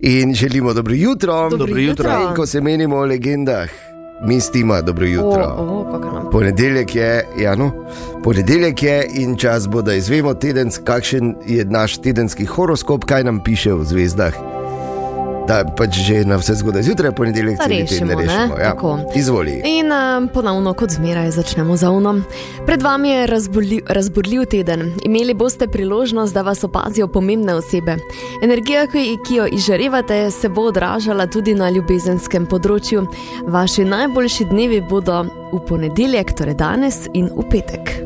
In želimo dobro jutro. Dobro jutro. In ko se menimo o legendah, mi stima dobro jutro. O, o, kako nam- Ponedeljek je, ja, no, ponedeljek je in čas bo, da izvemo, tedens, kakšen je naš tedenski horoskop, kaj nam piše v zvezdah. Da pač že na vse zgodaj zjutraj, ponedeljek Da celi rešimo, teden ne? Ja. Tako. Izvoli. In um, ponovno, kot zmeraj, začnemo z ovnom. Pred vami je razburljiv, razburljiv teden. Imeli boste priložnost, da vas opazijo pomembne osebe. Energija, ki, ki jo izžarevate, se bo odražala tudi na ljubezenskem področju. Vaši najboljši dnevi bodo v ponedeljek, torej danes in v petek.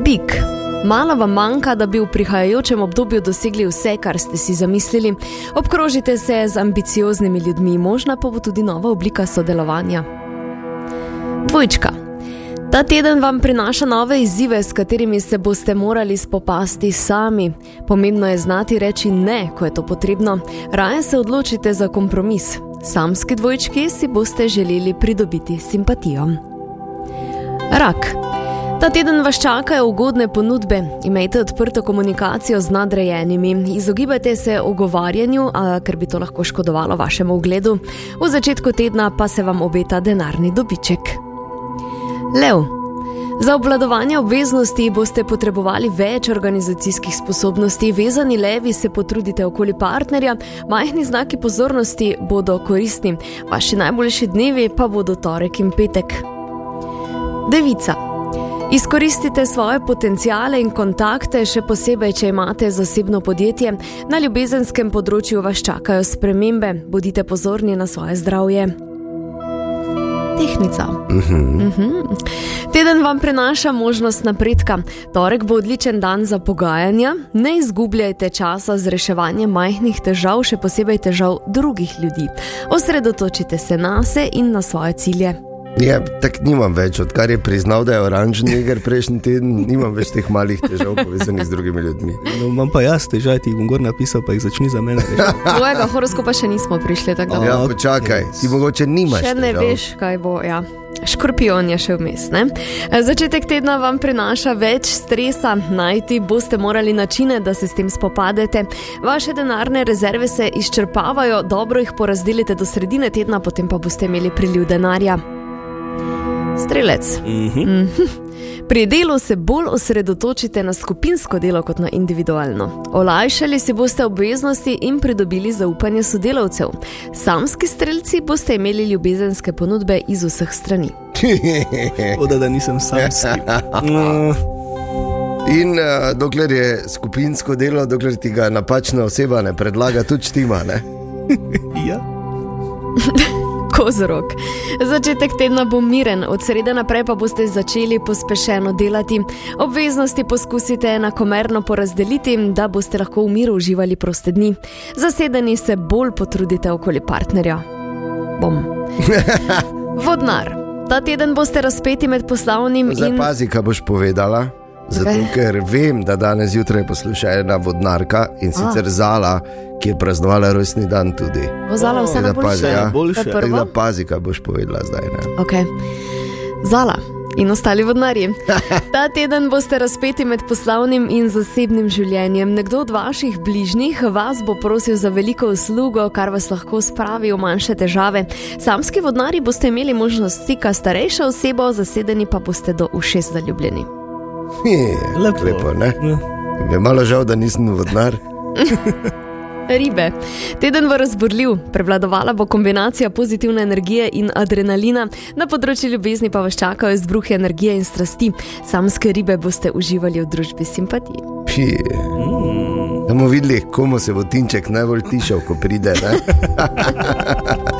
Bik. Malo vam manjka, da bi v prihajajočem obdobju dosegli vse, kar ste si zamislili. Obkrožite se z ambicioznimi ljudmi, možna pa bo tudi nova oblika sodelovanja. Dvojčka. Ta teden vam prinaša nove izzive, s katerimi se boste morali spopasti sami. Pomembno je znati reči ne, ko je to potrebno. Raje se odločite za kompromis. Samski dvojčki si boste želeli pridobiti simpatijo. Rak. Ta teden vas čakajo ugodne ponudbe. Imejte odprto komunikacijo z nadrejenimi, izogibajte se ogovarjanju, a, ker bi to lahko škodovalo vašemu ugledu. V začetku tedna pa se vam obeta denarni dobiček. Lev. Za obvladovanje obveznosti boste potrebovali več organizacijskih sposobnosti, vezani levi se potrudite okoli partnerja, majhni znaki pozornosti bodo koristni, vaši najboljši dnevi pa bodo torek in petek. Devica. Izkoristite svoje potencijale in kontakte, še posebej, če imate zasebno podjetje. Na ljubezenskem področju vas čakajo spremembe, bodite pozorni na svoje zdravje. Tehnica. Mhm. Teden vam prinaša možnost napredka. Torek bo odličen dan za pogajanja. Ne izgubljajte časa z reševanjem majhnih težav, še posebej težav drugih ljudi. Osredotočite se na se in na svoje cilje. Ja, tako nimam več, odkar je priznal, da je oranžni neger prejšnji teden, nimam več teh malih težav povezanih z drugimi ljudmi. No, imam pa jaz težave, ti bom gor napisal, pa jih začni za mene. Tvojega horoskopa še nismo prišli tako daleko. Ja, počakaj, ti mogoče nimaš. Še ne težav. veš, kaj bo. Ja. Škorpion je še vmes. Ne? Začetek tedna vam prinaša več stresa, najti boste morali načine, da se s tem spopadete. Vaše denarne rezerve se izčrpavajo, dobro jih porazdelite do sredine tedna, potem pa boste imeli priliv denarja. Strelec. Mhm. Pri delu se bolj osredotočite na skupinsko delo kot na individualno. Olajšali si boste obveznosti in pridobili zaupanje sodelavcev. Samski strelci boste imeli ljubezenske ponudbe iz vseh strani. Oda, da nisem samski. No, In uh, dokler je skupinsko delo, dokler ti ga napačna oseba ne predlaga, tudi štima. Ne? ja. Kozorog. Začetek tedna bo miren, od srede naprej pa boste začeli pospešeno delati. Obveznosti poskusite enakomerno porazdeliti, da boste lahko v miru uživali proste dni. Zasedeni se bolj potrudite okoli partnerja. Bom. Vodnar. Ta teden boste razpeti med poslovnim Zdaj in pazi, kaj boš povedala. Zato, Zakaj? ker vem, da danes zjutraj posluša ena vodnarka in sicer Zala, ki je praznovala rojstni dan tudi. vozala vse na boljše. ja. Boljše. Je Tako da pazi, kaj boš povedala zdaj. Ne? Okay. Zala. In ostali vodnarji. Ta teden boste razpeti med poslovnim in zasebnim življenjem. Nekdo od vaših bližnjih vas bo prosil za veliko uslugo, kar vas lahko spravi v manjše težave. Samski vodnari boste imeli možnost stika s starejšo osebo, zasedeni pa boste do ušes zaljubljeni. Je, Lepo. lepo ne? Ja. Mi je malo žal, da nisem vodnar. Ribe. Teden bo razburljiv, prevladovala bo kombinacija pozitivne energije in adrenalina, na področju ljubezni pa vas čakajo izbruhi energije in strasti. Samske ribe boste uživali v družbi simpatije. Pije. Da bomo videli, komu se bo tinček najbolj tišal, ko pride.